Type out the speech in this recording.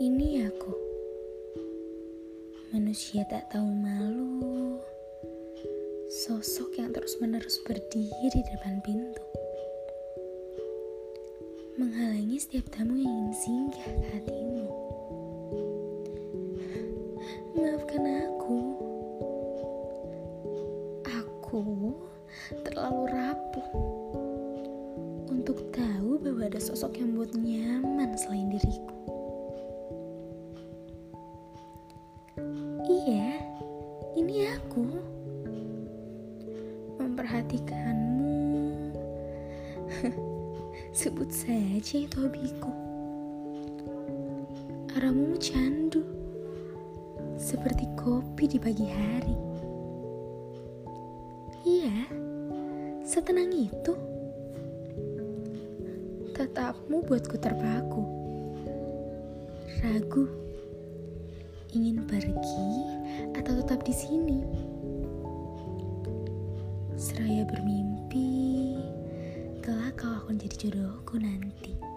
Ini aku, manusia tak tahu malu, sosok yang terus-menerus berdiri di depan pintu, menghalangi setiap tamu yang ingin singgah ke hatimu. Maafkan aku, aku terlalu rapuh untuk tahu bahwa ada sosok yang buat nyaman selain diriku. Iya, ini aku. Memperhatikanmu. Sebut saja itu hobiku. Arahmu candu. Seperti kopi di pagi hari. Iya, setenang itu. Tetapmu buatku terpaku. Ragu ingin pergi atau tetap di sini. Seraya bermimpi, kelak kau akan jadi jodohku nanti.